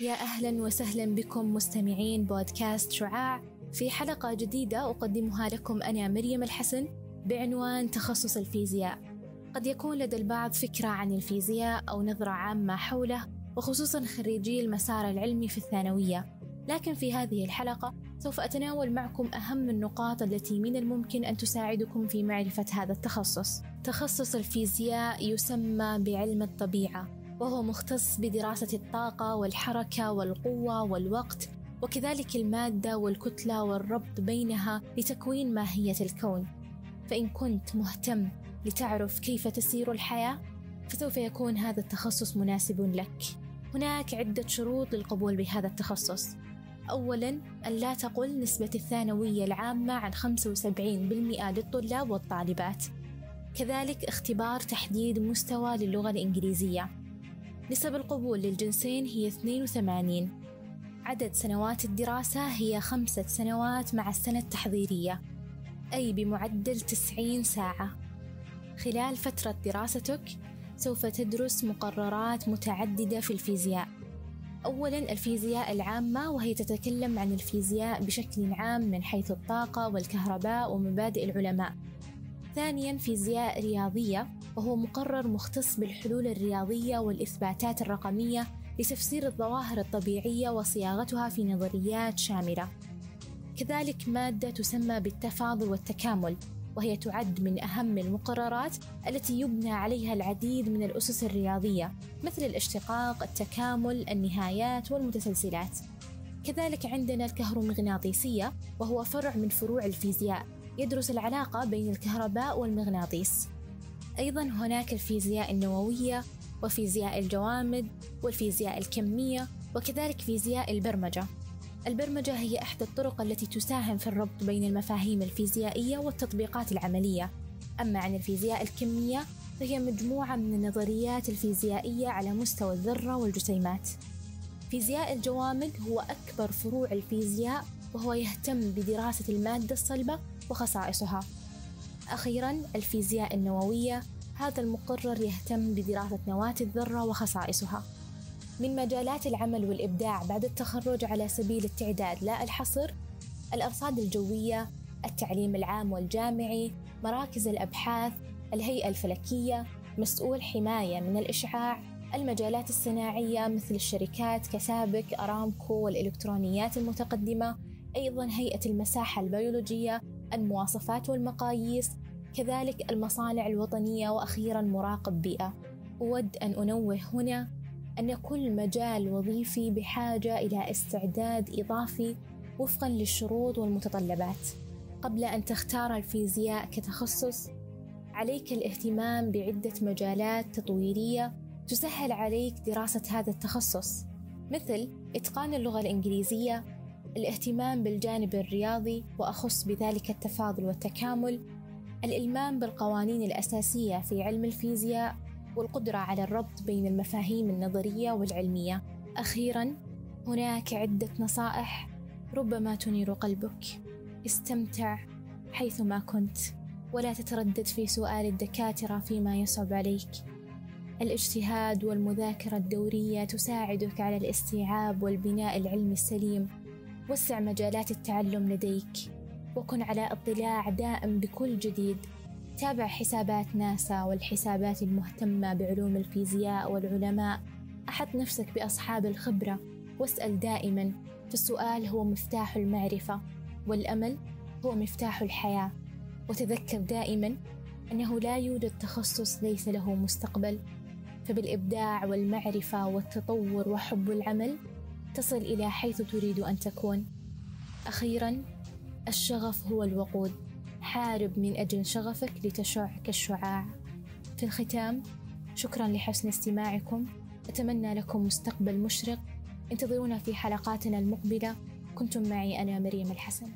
يا أهلا وسهلا بكم مستمعين بودكاست شعاع. في حلقة جديدة أقدمها لكم أنا مريم الحسن بعنوان تخصص الفيزياء. قد يكون لدى البعض فكرة عن الفيزياء أو نظرة عامة حوله وخصوصا خريجي المسار العلمي في الثانوية. لكن في هذه الحلقة سوف أتناول معكم أهم النقاط التي من الممكن أن تساعدكم في معرفة هذا التخصص. تخصص الفيزياء يسمى بعلم الطبيعة. وهو مختص بدراسة الطاقة والحركة والقوة والوقت وكذلك المادة والكتلة والربط بينها لتكوين ماهية الكون. فإن كنت مهتم لتعرف كيف تسير الحياة فسوف يكون هذا التخصص مناسب لك. هناك عدة شروط للقبول بهذا التخصص. أولا أن لا تقل نسبة الثانوية العامة عن 75% للطلاب والطالبات. كذلك اختبار تحديد مستوى للغة الإنجليزية. نسب القبول للجنسين هي 82 عدد سنوات الدراسة هي خمسة سنوات مع السنة التحضيرية. أي بمعدل 90 ساعة. خلال فترة دراستك سوف تدرس مقررات متعددة في الفيزياء. أولا الفيزياء العامة وهي تتكلم عن الفيزياء بشكل عام من حيث الطاقة والكهرباء ومبادئ العلماء. ثانيا فيزياء رياضية. وهو مقرر مختص بالحلول الرياضية والإثباتات الرقمية لتفسير الظواهر الطبيعية وصياغتها في نظريات شاملة كذلك مادة تسمى بالتفاضل والتكامل وهي تعد من أهم المقررات التي يبنى عليها العديد من الأسس الرياضية مثل الاشتقاق، التكامل، النهايات والمتسلسلات. كذلك عندنا الكهرومغناطيسية وهو فرع من فروع الفيزياء يدرس العلاقة بين الكهرباء والمغناطيس. أيضا هناك الفيزياء النووية وفيزياء الجوامد والفيزياء الكمية وكذلك فيزياء البرمجة. البرمجة هي إحدى الطرق التي تساهم في الربط بين المفاهيم الفيزيائية والتطبيقات العملية. أما عن الفيزياء الكمية فهي مجموعة من النظريات الفيزيائية على مستوى الذرة والجسيمات. فيزياء الجوامد هو أكبر فروع الفيزياء وهو يهتم بدراسة المادة الصلبة وخصائصها. أخيرا الفيزياء النووية هذا المقرر يهتم بدراسة نواة الذرة وخصائصها. من مجالات العمل والإبداع بعد التخرج على سبيل التعداد لا الحصر الأرصاد الجوية التعليم العام والجامعي مراكز الأبحاث الهيئة الفلكية مسؤول حماية من الإشعاع المجالات الصناعية مثل الشركات كسابك أرامكو والإلكترونيات المتقدمة أيضا هيئة المساحة البيولوجية المواصفات والمقاييس كذلك المصانع الوطنية وأخيرا مراقب بيئة. أود أن أنوه هنا أن كل مجال وظيفي بحاجة إلى استعداد إضافي وفقا للشروط والمتطلبات. قبل أن تختار الفيزياء كتخصص عليك الاهتمام بعدة مجالات تطويرية تسهل عليك دراسة هذا التخصص مثل إتقان اللغة الإنجليزية الاهتمام بالجانب الرياضي وأخص بذلك التفاضل والتكامل الإلمام بالقوانين الأساسية في علم الفيزياء والقدرة على الربط بين المفاهيم النظرية والعلمية. أخيرا هناك عدة نصائح ربما تنير قلبك. استمتع حيثما كنت ولا تتردد في سؤال الدكاترة فيما يصعب عليك. الاجتهاد والمذاكرة الدورية تساعدك على الاستيعاب والبناء العلمي السليم. وسع مجالات التعلم لديك. وكن على اطلاع دائم بكل جديد. تابع حسابات ناسا والحسابات المهتمة بعلوم الفيزياء والعلماء. أحط نفسك بأصحاب الخبرة. واسأل دائما. فالسؤال هو مفتاح المعرفة والأمل هو مفتاح الحياة. وتذكر دائما أنه لا يوجد تخصص ليس له مستقبل. فبالإبداع والمعرفة والتطور وحب العمل تصل إلى حيث تريد أن تكون. أخيرا الشغف هو الوقود. حارب من أجل شغفك لتشع كالشعاع. في الختام شكرا لحسن استماعكم. أتمنى لكم مستقبل مشرق. انتظرونا في حلقاتنا المقبلة. كنتم معي أنا مريم الحسن.